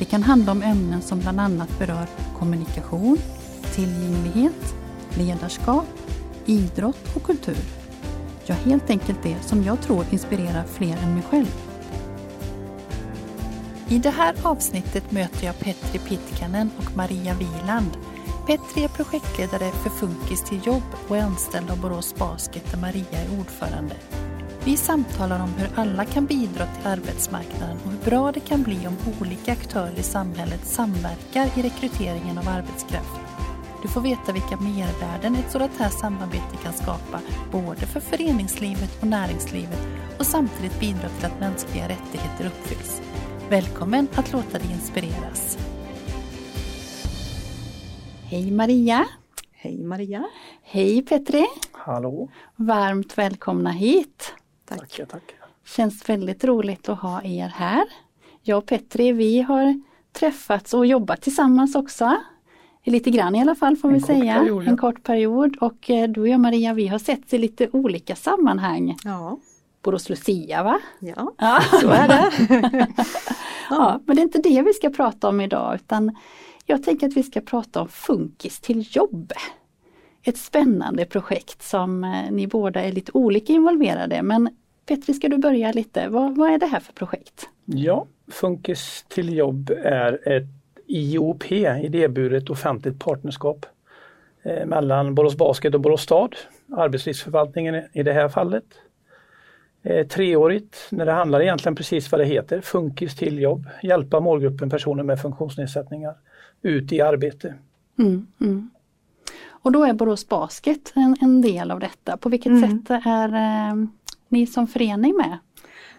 Det kan handla om ämnen som bland annat berör kommunikation, tillgänglighet, ledarskap, idrott och kultur. Ja, helt enkelt det som jag tror inspirerar fler än mig själv. I det här avsnittet möter jag Petri Pitkanen och Maria Wieland. Petri är projektledare för Funkis till jobb och är anställd av Borås Basket där Maria är ordförande. Vi samtalar om hur alla kan bidra till arbetsmarknaden och hur bra det kan bli om olika aktörer i samhället samverkar i rekryteringen av arbetskraft. Du får veta vilka mervärden ett sådant här samarbete kan skapa, både för föreningslivet och näringslivet och samtidigt bidra till att mänskliga rättigheter uppfylls. Välkommen att låta dig inspireras. Hej Maria! Hej Maria! Hej Petri! Hallå! Varmt välkomna hit! Tack. Tackar, tackar. Känns väldigt roligt att ha er här. Jag och Petri, vi har träffats och jobbat tillsammans också. Lite grann i alla fall får en vi säga. Period, ja. En kort period och eh, du och jag Maria vi har sett i lite olika sammanhang. Ja. Borås Lucia va? Ja, ja. så är det. ja. ja, men det är inte det vi ska prata om idag utan jag tänker att vi ska prata om Funkis till jobb. Ett spännande projekt som eh, ni båda är lite olika involverade men Petri, ska du börja lite? Vad, vad är det här för projekt? Ja, Funkis till jobb är ett IOP, idéburet offentligt partnerskap eh, mellan Borås Basket och Borås stad, arbetslivsförvaltningen i det här fallet. Eh, treårigt när det handlar egentligen precis vad det heter, Funkis till jobb, hjälpa målgruppen personer med funktionsnedsättningar ut i arbete. Mm, mm. Och då är Borås Basket en, en, del av detta. På vilket mm. sätt är eh, ni som förening med?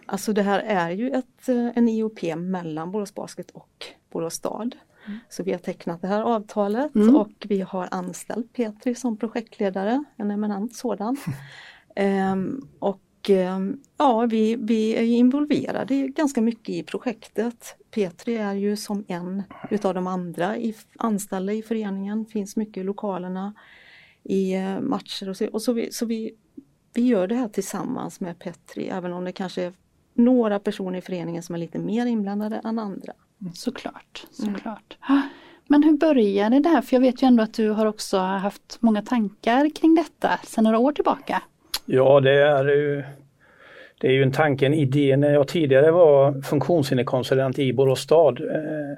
Alltså det här är ju ett, eh, en IOP mellan Borås Basket och Borås stad. Mm. Så vi har tecknat det här avtalet mm. och vi har anställt Petri som projektledare, en eminent sådan. ehm, och ehm, ja, vi, vi är involverade ganska mycket i projektet. Petri är ju som en utav de andra i, anställda i föreningen, finns mycket i lokalerna, i eh, matcher och så, och så, vi, så vi, vi gör det här tillsammans med Petri, även om det kanske är några personer i föreningen som är lite mer inblandade än andra. Såklart, såklart. Mm. Men hur började det här? För jag vet ju ändå att du har också haft många tankar kring detta sedan några år tillbaka. Ja, det är ju det är ju en tanke, en idé. När jag tidigare var funktionshinderkonsulent i Borås stad eh,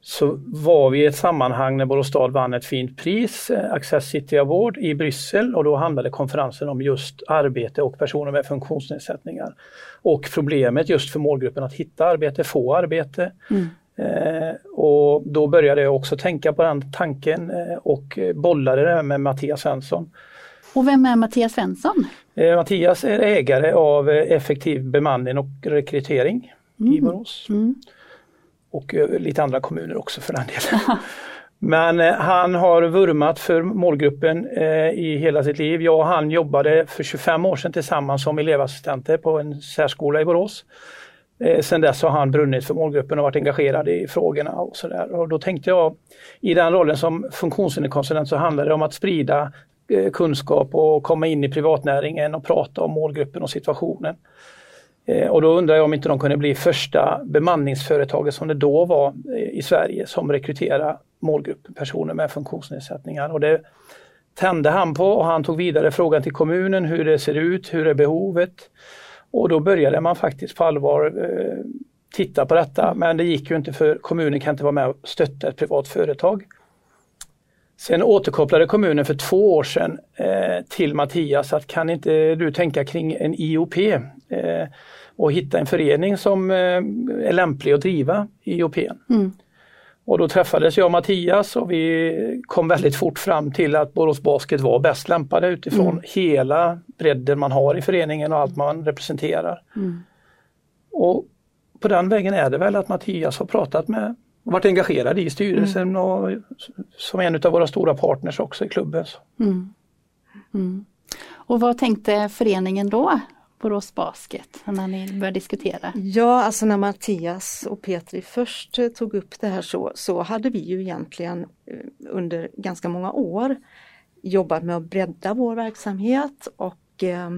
så var vi i ett sammanhang när Borås stad vann ett fint pris, eh, Access City Award i Bryssel och då handlade konferensen om just arbete och personer med funktionsnedsättningar. Och problemet just för målgruppen att hitta arbete, få arbete. Mm. Eh, och då började jag också tänka på den tanken eh, och bollade det med Mattias Svensson. Och vem är Mattias Svensson? Eh, Mattias är ägare av eh, Effektiv bemanning och rekrytering mm. i Borås. Mm och eh, lite andra kommuner också för den delen. Men eh, han har vurmat för målgruppen eh, i hela sitt liv. Jag och han jobbade för 25 år sedan tillsammans som elevassistenter på en särskola i Borås. Eh, sen dess har han brunnit för målgruppen och varit engagerad i frågorna och sådär. Och då tänkte jag, i den rollen som funktionshinderkonsulent så handlar det om att sprida Eh, kunskap och komma in i privatnäringen och prata om målgruppen och situationen. Eh, och då undrar jag om inte de kunde bli första bemanningsföretaget som det då var eh, i Sverige som rekryterade målgruppen personer med funktionsnedsättningar. Och det tände han på och han tog vidare frågan till kommunen hur det ser ut, hur är behovet? Och då började man faktiskt på allvar eh, titta på detta men det gick ju inte för kommunen kan inte vara med och stötta ett privat företag. Sen återkopplade kommunen för två år sedan eh, till Mattias att kan inte du tänka kring en IOP? Eh, och hitta en förening som eh, är lämplig att driva IOP. Mm. Och då träffades jag och Mattias och vi kom väldigt fort fram till att Borås Basket var bäst lämpade utifrån mm. hela bredden man har i föreningen och allt man representerar. Mm. Och på den vägen är det väl att Mattias har pratat med varit engagerad i styrelsen mm. och som en av våra stora partners också i klubben. Mm. Mm. Och vad tänkte föreningen då? Borås Basket när ni började diskutera? Ja, alltså när Mattias och Petri först eh, tog upp det här så, så hade vi ju egentligen eh, under ganska många år jobbat med att bredda vår verksamhet och eh,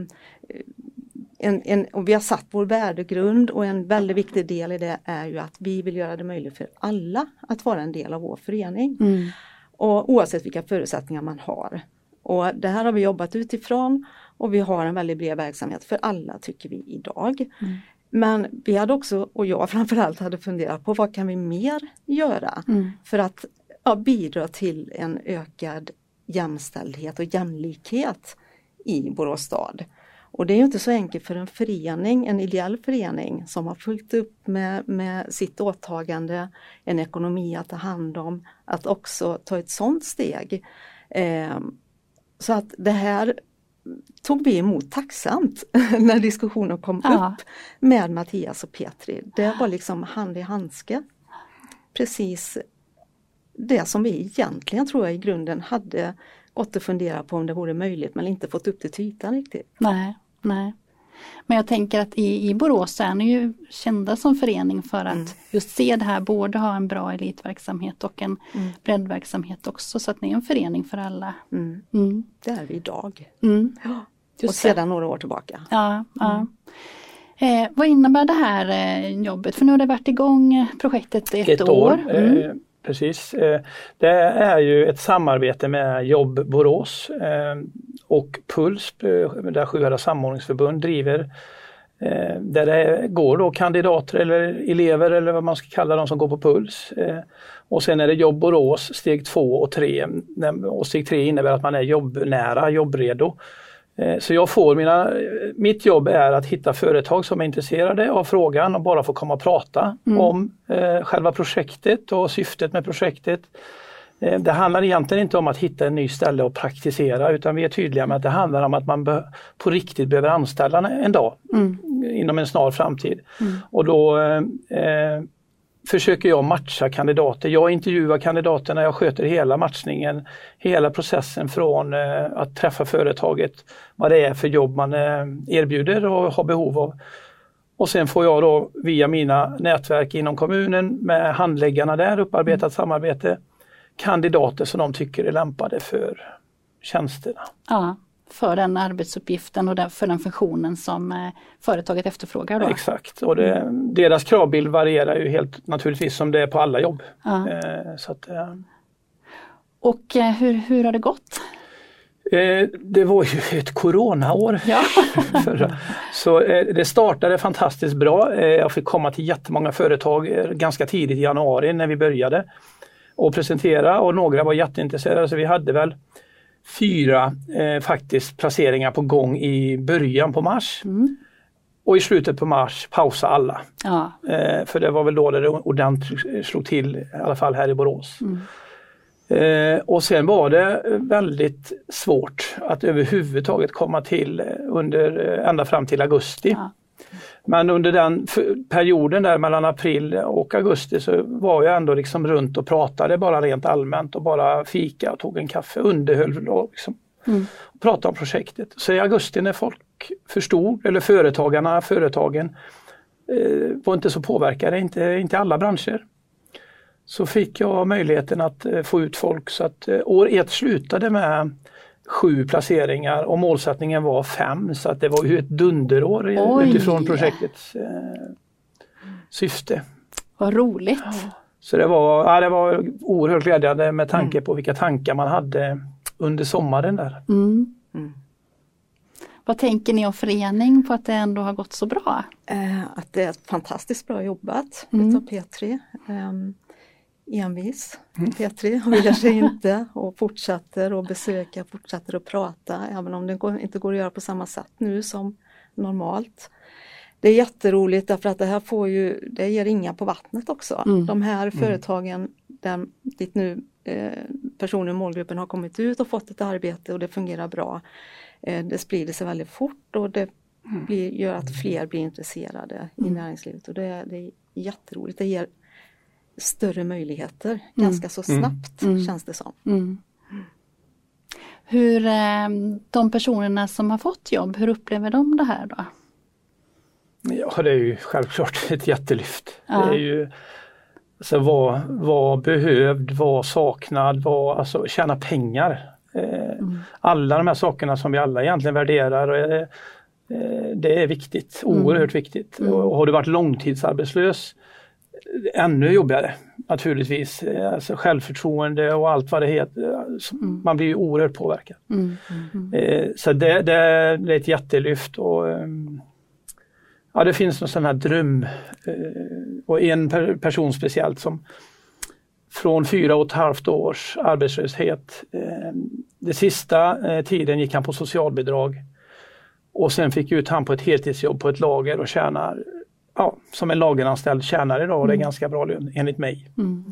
en, en, och vi har satt vår värdegrund och en väldigt viktig del i det är ju att vi vill göra det möjligt för alla att vara en del av vår förening. Mm. Och oavsett vilka förutsättningar man har. Och det här har vi jobbat utifrån och vi har en väldigt bred verksamhet för alla tycker vi idag. Mm. Men vi hade också, och jag framförallt hade funderat på vad kan vi mer göra mm. för att ja, bidra till en ökad jämställdhet och jämlikhet i Borås stad. Och det är inte så enkelt för en förening, en ideell förening som har fullt upp med, med sitt åtagande, en ekonomi att ta hand om, att också ta ett sådant steg. Eh, så att det här tog vi emot tacksamt när diskussionen kom ja. upp med Mattias och Petri. Det var liksom hand i handske. Precis det som vi egentligen tror jag i grunden hade gått och fundera på om det vore möjligt men inte fått upp det till ytan riktigt. Nej, nej. Men jag tänker att i, i Borås är ni ju kända som förening för att mm. just se det här, både ha en bra elitverksamhet och en mm. breddverksamhet också så att ni är en förening för alla. Mm. Mm. Det är vi idag. Mm. Ja. och sedan några år tillbaka. Ja, ja. Eh, vad innebär det här eh, jobbet? För nu har det varit igång projektet ett, ett år. år. Mm. Precis. Eh, det är ju ett samarbete med Jobb Borås eh, och Puls, eh, där Sjuhärads samordningsförbund driver där det går då kandidater eller elever eller vad man ska kalla dem som går på Puls. Och sen är det Jobb Borås steg 2 och 3. Och steg 3 innebär att man är jobbnära, jobbredo. Eh, så jag får mina, mitt jobb är att hitta företag som är intresserade av frågan och bara få komma och prata mm. om eh, själva projektet och syftet med projektet. Eh, det handlar egentligen inte om att hitta en ny ställe och praktisera utan vi är tydliga med att det handlar om att man på riktigt behöver anställa en dag mm. inom en snar framtid. Mm. Och då eh, försöker jag matcha kandidater. Jag intervjuar kandidaterna, jag sköter hela matchningen, hela processen från eh, att träffa företaget, vad det är för jobb man eh, erbjuder och har behov av. Och sen får jag då via mina nätverk inom kommunen med handläggarna där, upparbetat mm. samarbete, kandidater som de tycker är lämpade för tjänsterna. Ja för den arbetsuppgiften och för den funktionen som eh, företaget efterfrågar. Då. Exakt, och det, deras kravbild varierar ju helt naturligtvis som det är på alla jobb. Ja. Eh, så att, eh. Och hur, hur har det gått? Det var ju ett coronaår. Ja. så det startade fantastiskt bra. Jag fick komma till jättemånga företag ganska tidigt i januari när vi började och presentera och några var jätteintresserade så vi hade väl fyra eh, faktiskt placeringar på gång i början på mars. Mm. Och i slutet på mars pausa alla. Ja. Eh, för det var väl då det ordentligt slog till, i alla fall här i Borås. Mm. Eh, och sen var det väldigt svårt att överhuvudtaget komma till under ända fram till augusti. Ja. Men under den perioden där mellan april och augusti så var jag ändå liksom runt och pratade bara rent allmänt och bara fika och tog en kaffe, underhöll och liksom mm. pratade om projektet. Så i augusti när folk förstod, eller företagarna, företagen eh, var inte så påverkade, inte, inte alla branscher. Så fick jag möjligheten att eh, få ut folk så att eh, år ett slutade med sju placeringar och målsättningen var fem så att det var ju ett dunderår Oj. utifrån projektets eh, syfte. Vad roligt! Ja. Så det var, ja, det var oerhört glädjande med tanke mm. på vilka tankar man hade under sommaren där. Mm. Mm. Vad tänker ni om förening på att det ändå har gått så bra? Eh, att det är fantastiskt bra jobbat mm. utav P3. Um, envis, mm. Petri, och ger sig inte och fortsätter att besöka, fortsätter att prata även om det inte går att göra på samma sätt nu som normalt. Det är jätteroligt därför att det här får ju, det ger ringar på vattnet också. Mm. De här mm. företagen där dit nu eh, personer i målgruppen har kommit ut och fått ett arbete och det fungerar bra. Eh, det sprider sig väldigt fort och det mm. blir, gör att fler blir intresserade i mm. näringslivet och det, det är jätteroligt. Det ger större möjligheter mm. ganska så Mm. snabbt Mm. känns det som. Mm. Hur eh, de personerna som har fått jobb, hur upplever de det här då? Ja, det är ju självklart ett jättelyft. Ja. Det är ju alltså, vara var behövd, vara saknad, var, alltså, tjäna pengar. Eh, Alla de här sakerna som vi alla egentligen värderar. Eh, det är viktigt, oerhört viktigt. Och har du varit långtidsarbetslös, eh, ännu jobbigare naturligtvis. Alltså självförtroende och allt vad det heter. Alltså, Man blir ju oerhört påverkad. Mm. Eh, Så det, det, är ett jättelyft. Och, ehm, ja, det finns någon sån här dröm eh, och en per, person speciellt som från fyra och ett halvt års arbetslöshet. eh, Det sista eh, tiden gick han på socialbidrag och sen fick ut han på ett heltidsjobb på ett lager och tjänar, ja, som en lageranställd tjänar idag, och det är ganska bra lön enligt mig. Mm.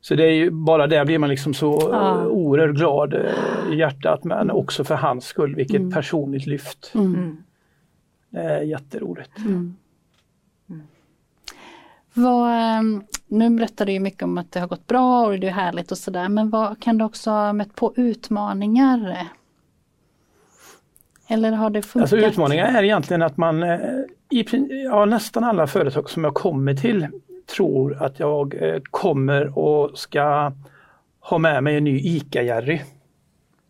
Så det är ju bara där blir man liksom så Ja. oerhört glad eh, i hjärtat men också för hans skull, vilket personligt lyft. Mm. Det är jätteroligt. Vad, eh, nu berättar du ju mycket om att det har gått bra och det är härligt och sådär men vad kan du också ha mött på utmaningar? Eller har det funkat? Alltså utmaningen är egentligen att man eh, i ja, nästan alla företag som jag kommer till tror att jag eh, kommer och ska ha med mig en ny ICA-Jerry.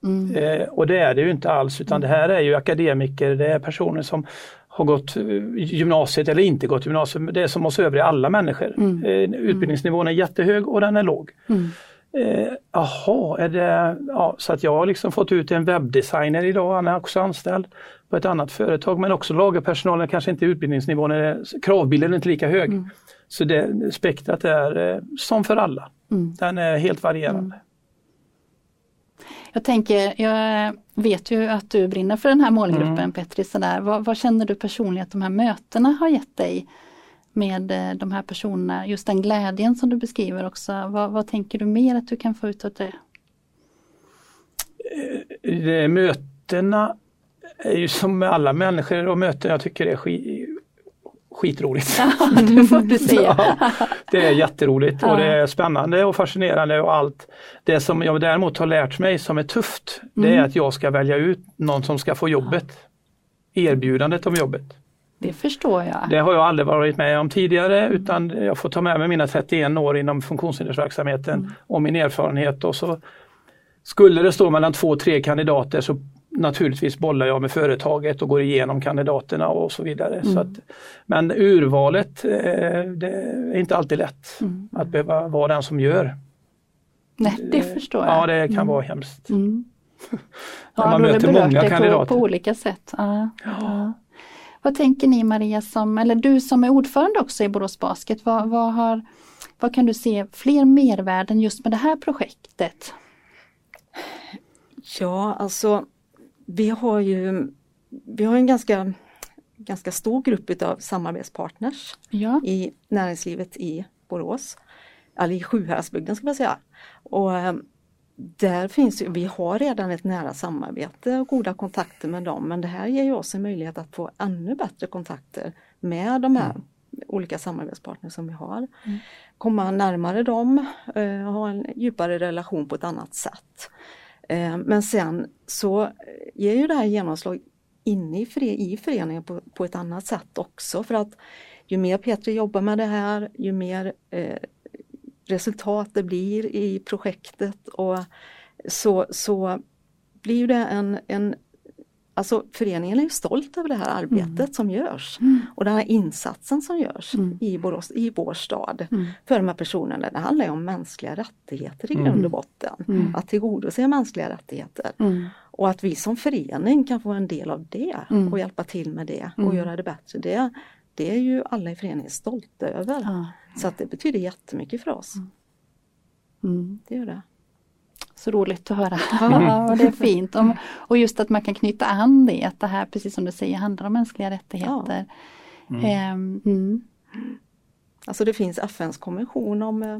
Mm. Eh, och det är det ju inte alls utan det här är ju akademiker, det är personer som har gått eh, gymnasiet eller inte gått gymnasiet. Det är som oss övriga, alla människor. Eh, utbildningsnivån är jättehög och den är låg. Mm. Eh, Jaha, är det, ja, så att jag har liksom fått ut en webbdesigner idag, han är också anställd på ett annat företag men också lagerpersonalen kanske inte utbildningsnivån, är, kravbilden är inte lika hög. Så det, spektrat är eh, som för alla. Mm. Den är helt varierande. Jag tänker, jag vet ju att du brinner för den här målgruppen Mm. Petri. Sådär. Vad, vad känner du personligen att de här mötena har gett dig med eh, de här personerna? Just den glädjen som du beskriver också. Vad, vad tänker du mer att du kan få ut av det? Eh, Mötena är ju som med alla människor och möten, jag tycker det är ski, skitroligt. det får du säga. Ja, det är jätteroligt Ja. och det är spännande och fascinerande och allt. Det som jag däremot har lärt mig som är tufft, det Mm. är att jag ska välja ut någon som ska få jobbet. Erbjudandet om jobbet. Det förstår jag. Det har jag aldrig varit med om tidigare utan jag får ta med mig mina 31 år inom funktionshindersverksamheten och min erfarenhet och så skulle det stå mellan två, tre kandidater så naturligtvis bollar jag med företaget och går igenom kandidaterna och så vidare. Så att, men urvalet, eh, det är inte alltid lätt att behöva vara den som gör. Nej, det förstår jag. Ja, det kan vara hemskt. Mm. Ja, man möter många på, kandidater. på olika sätt. Ja, ja. Vad tänker ni Maria, som, eller du som är ordförande också i Borås Basket, vad, vad, har, vad kan du se fler mervärden just med det här projektet? Ja, alltså vi har ju vi har en ganska, ganska stor grupp av samarbetspartners Ja. i näringslivet i Borås. Eller i Sjuhäradsbygden ska man säga. Och eh, där finns vi har redan ett nära samarbete och goda kontakter med dem men det här ger ju oss en möjlighet att få ännu bättre kontakter med de här olika samarbetspartners som vi har. Komma närmare dem, eh, ha en djupare relation på ett annat sätt. Eh, men sen så ger ju det här genomslag inne i, före, i föreningen på, på ett annat sätt också för att ju mer Petri jobbar med det här, ju mer eh, resultat det blir i projektet och så, så blir det en, en Alltså föreningen är ju stolt över det här arbetet som görs och den här insatsen som görs i, Borås, i vår stad för de här personerna. Det handlar ju om mänskliga rättigheter i grund och botten. Att tillgodose mänskliga rättigheter. Mm. Och att vi som förening kan få en del av det och hjälpa till med det och göra det bättre. Det, det är ju alla i föreningen stolta över. Ja. Så att det betyder jättemycket för oss. Mm. Det gör det. Så roligt att höra. Ja, och det är fint. Om, och just att man kan knyta an det, att det här precis som du säger handlar om mänskliga rättigheter. Ehm, mm. Alltså det finns FNs konvention om eh,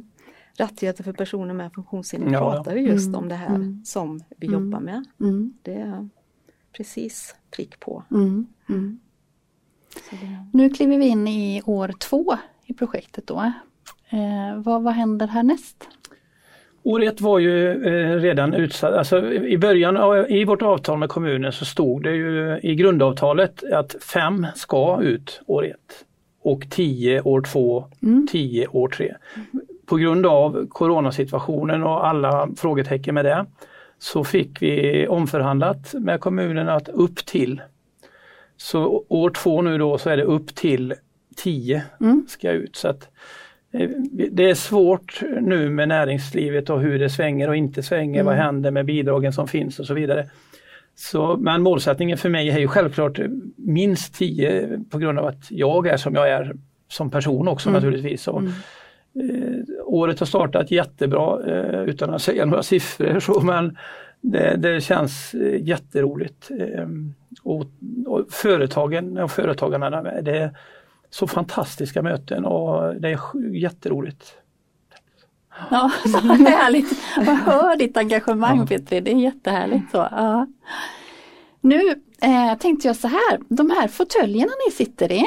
rättigheter för personer med funktionshinder. Ja, pratar ju just om det här som vi jobbar med. Mm. Det är precis prick på. Mm. Mm. Så det, Nu kliver vi in i år två i projektet då. Eh, vad, vad händer härnäst? År ett var ju eh, redan utsatt, alltså i början av, i vårt avtal med kommunen så stod det ju i grundavtalet att fem ska ut år ett och tio år två, mm. tio år tre. På grund av coronasituationen och alla frågetecken med det så fick vi omförhandlat med kommunen att upp till. Så år två nu då så är det upp till tio mm. ska ut. Så att Eh, det är svårt nu med näringslivet och hur det svänger och inte svänger. Mm. Vad händer med bidragen som finns och så vidare. Så, men målsättningen för mig är ju självklart minst 10 på grund av att jag är som jag är som person också mm. naturligtvis. Och, mm. eh, året har startat jättebra eh, utan att säga några siffror så, men det, det känns eh, jätteroligt. Eh, och, och, företagen och företagarna, det, så fantastiska möten och det är jätteroligt. Ja, så härligt. Jag hör ditt engagemang ja. Petri, det är jättehärligt. Så. Ja. Nu eh, tänkte jag så här, de här fåtöljerna ni sitter i.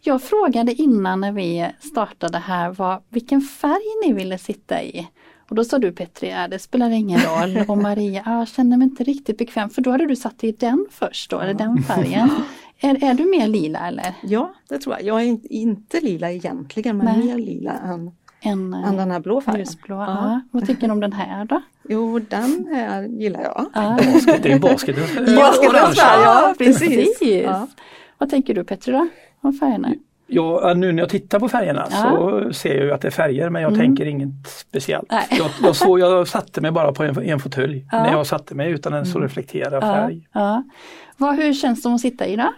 Jag frågade innan när vi startade här vad, vilken färg ni ville sitta i. Och då sa du Petri, ja, det spelar ingen roll. Och Maria, jag känner mig inte riktigt bekväm för då hade du satt i den först då, eller den färgen. Är, är du mer lila eller? Ja, det tror jag. Jag är inte, inte lila egentligen men Nej. mer lila än, en, än den här blå färgen. Ljusblå, ja. ja. Vad tycker du om den här då? Jo, den här gillar jag. Ja. Basket, det är basketens färg. Basketens färg, ja precis. precis. Ja. Vad tänker du Petri då? Om färgerna? Ja, nu när jag tittar på färgerna ja. så ser jag ju att det är färger men jag mm. tänker inget speciellt. Jag, jag, såg, jag satte mig bara på en, en fåtölj ja. när jag satte mig utan en så mm. reflekterad färg. Ja. Vad, hur känns det att sitta i då?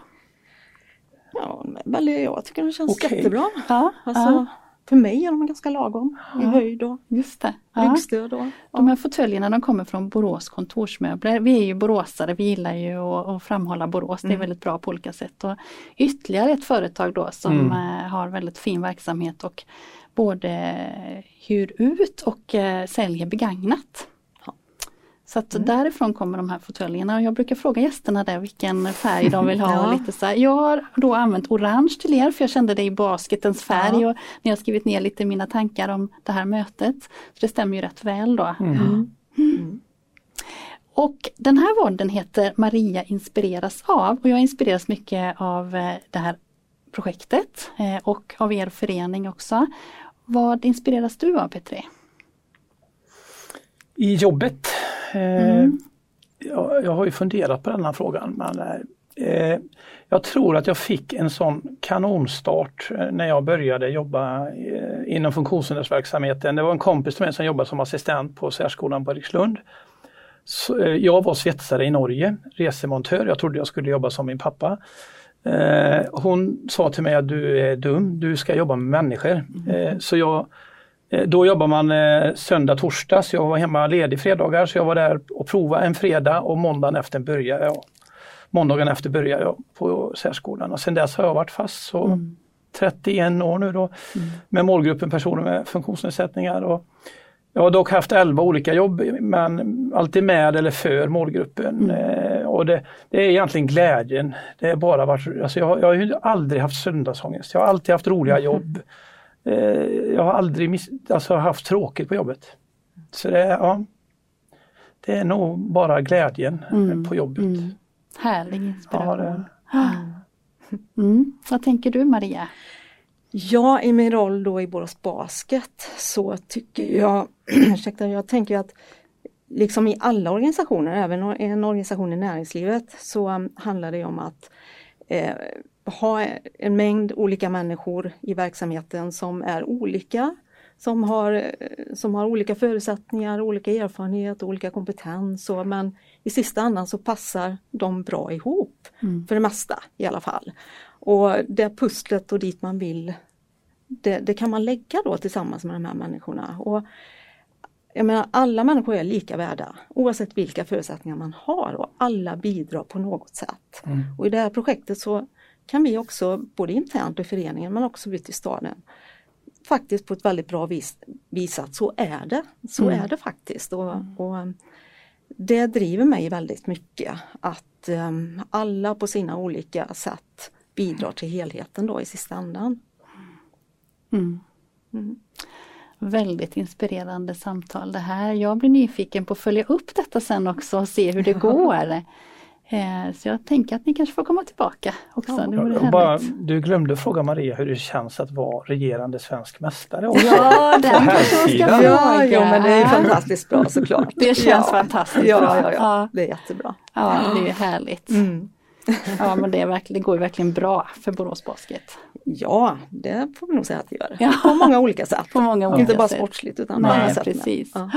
Ja, jag tycker den känns okay. jättebra. Ja, alltså, ja. För mig är de ganska lagom ja. i höjd och Just det. ryggstöd. Och, De här fåtöljerna de kommer från Borås kontorsmöbler. Vi är ju boråsare, vi gillar ju att, att framhålla Borås, mm. det är mm. väldigt bra på olika sätt. Och ytterligare ett företag då som mm. Eh, har väldigt fin verksamhet och både hyr ut och äh, säljer begagnat. Så att mm. därifrån kommer de här fåtöljerna och jag brukar fråga gästerna där vilken färg de vill ha. ja. lite så här. Jag har då använt orange till er för jag kände det i basketens färg ja. och ni har skrivit ner lite mina tankar om det här mötet. Så Det stämmer ju rätt väl då. Mm. Mm. mm. Och den här podden heter Maria inspireras av och jag inspireras mycket av eh, det här projektet eh, och av er förening också. Vad inspireras du av Petri? I jobbet Mm. Jag, jag, har ju funderat på den här frågan men eh, jag tror att jag fick en sån kanonstart eh, när jag började jobba eh, inom funktionshindersverksamheten. Det var en kompis till mig som jobbade som assistent på särskolan på Rikslund. Så, eh, jag var svetsare i Norge, resemontör. Jag trodde jag skulle jobba som min pappa. Eh, hon sa till mig att du är dum, du ska jobba med människor. Mm. Eh, så jag Eh, då jobbar man eh, söndag, torsdag, så jag var hemma ledig fredagar så jag var där och provade en fredag och måndagen efter började jag. Måndagen efter började jag på särskolan och sen dess har jag varit fast så mm. 31 år nu då mm. med målgruppen personer med funktionsnedsättningar. Och jag har dock haft 11 olika jobb men alltid med eller för målgruppen. Mm. Eh, och det, det, är egentligen glädjen. Det är bara varit, alltså jag, jag har aldrig haft söndagsångest. Jag har alltid haft roliga jobb. Eh, jag har aldrig miss, alltså haft tråkigt på jobbet. Så det, ja, det är nog bara glädjen mm. på jobbet. Mm. Härlig inspiration. Ja, mm. Vad tänker du Maria? Ja, i min roll då i Borås Basket så tycker jag, ursäkta, jag tänker att liksom i alla organisationer, även en organisation i näringslivet, så handlar det om att eh, ha en mängd olika människor i verksamheten som är olika, som har, som har olika förutsättningar, olika erfarenhet, olika kompetens. Och, men i sista andan så passar de bra ihop, mm. för det mesta i alla fall. Och det pusslet och dit man vill, det, det, kan man lägga då tillsammans med de här människorna. Och jag menar, alla människor är lika värda oavsett vilka förutsättningar man har och alla bidrar på något sätt. Mm. Och i det här projektet så kan vi också, både internt i föreningen men också ute i staden, faktiskt på ett väldigt bra vis visa att så är det. Så mm. är det faktiskt. Och, och, det driver mig väldigt mycket att um, alla på sina olika sätt bidrar till helheten då i sista andan. Mm. Mm. Väldigt inspirerande samtal det här. Jag blir nyfiken på att följa upp detta sen också och se hur det går. Eh, så jag tänker att ni kanske får komma tillbaka också. Ja, det bara, du glömde fråga Maria hur det känns att vara regerande svensk mästare. Också. Ja, den kanske ska ja, ja, men det är fantastiskt bra såklart. Det känns ja. fantastiskt ja, bra. Ja, ja, det är jättebra. Ja, det är härligt. Mm. Ja, men det, är verkligen, det går ju verkligen bra för Borås Basket. Ja, det får vi nog säga att det gör. Ja. På många olika sätt. På många olika Inte bara sätt. sportsligt utan på många sätt. Precis. Ja.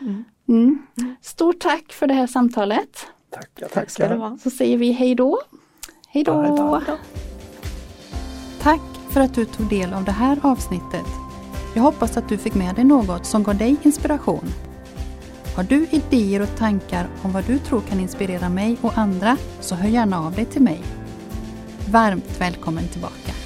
Mm. Mm. Stort tack för det här samtalet. Tackar, Tack ska du ha. Så säger vi hej då. Hej då. Tack för att du tog del av det här avsnittet. Jag hoppas att du fick med dig något som gav dig inspiration. Har du idéer och tankar om vad du tror kan inspirera mig och andra så hör gärna av dig till mig. Varmt välkommen tillbaka!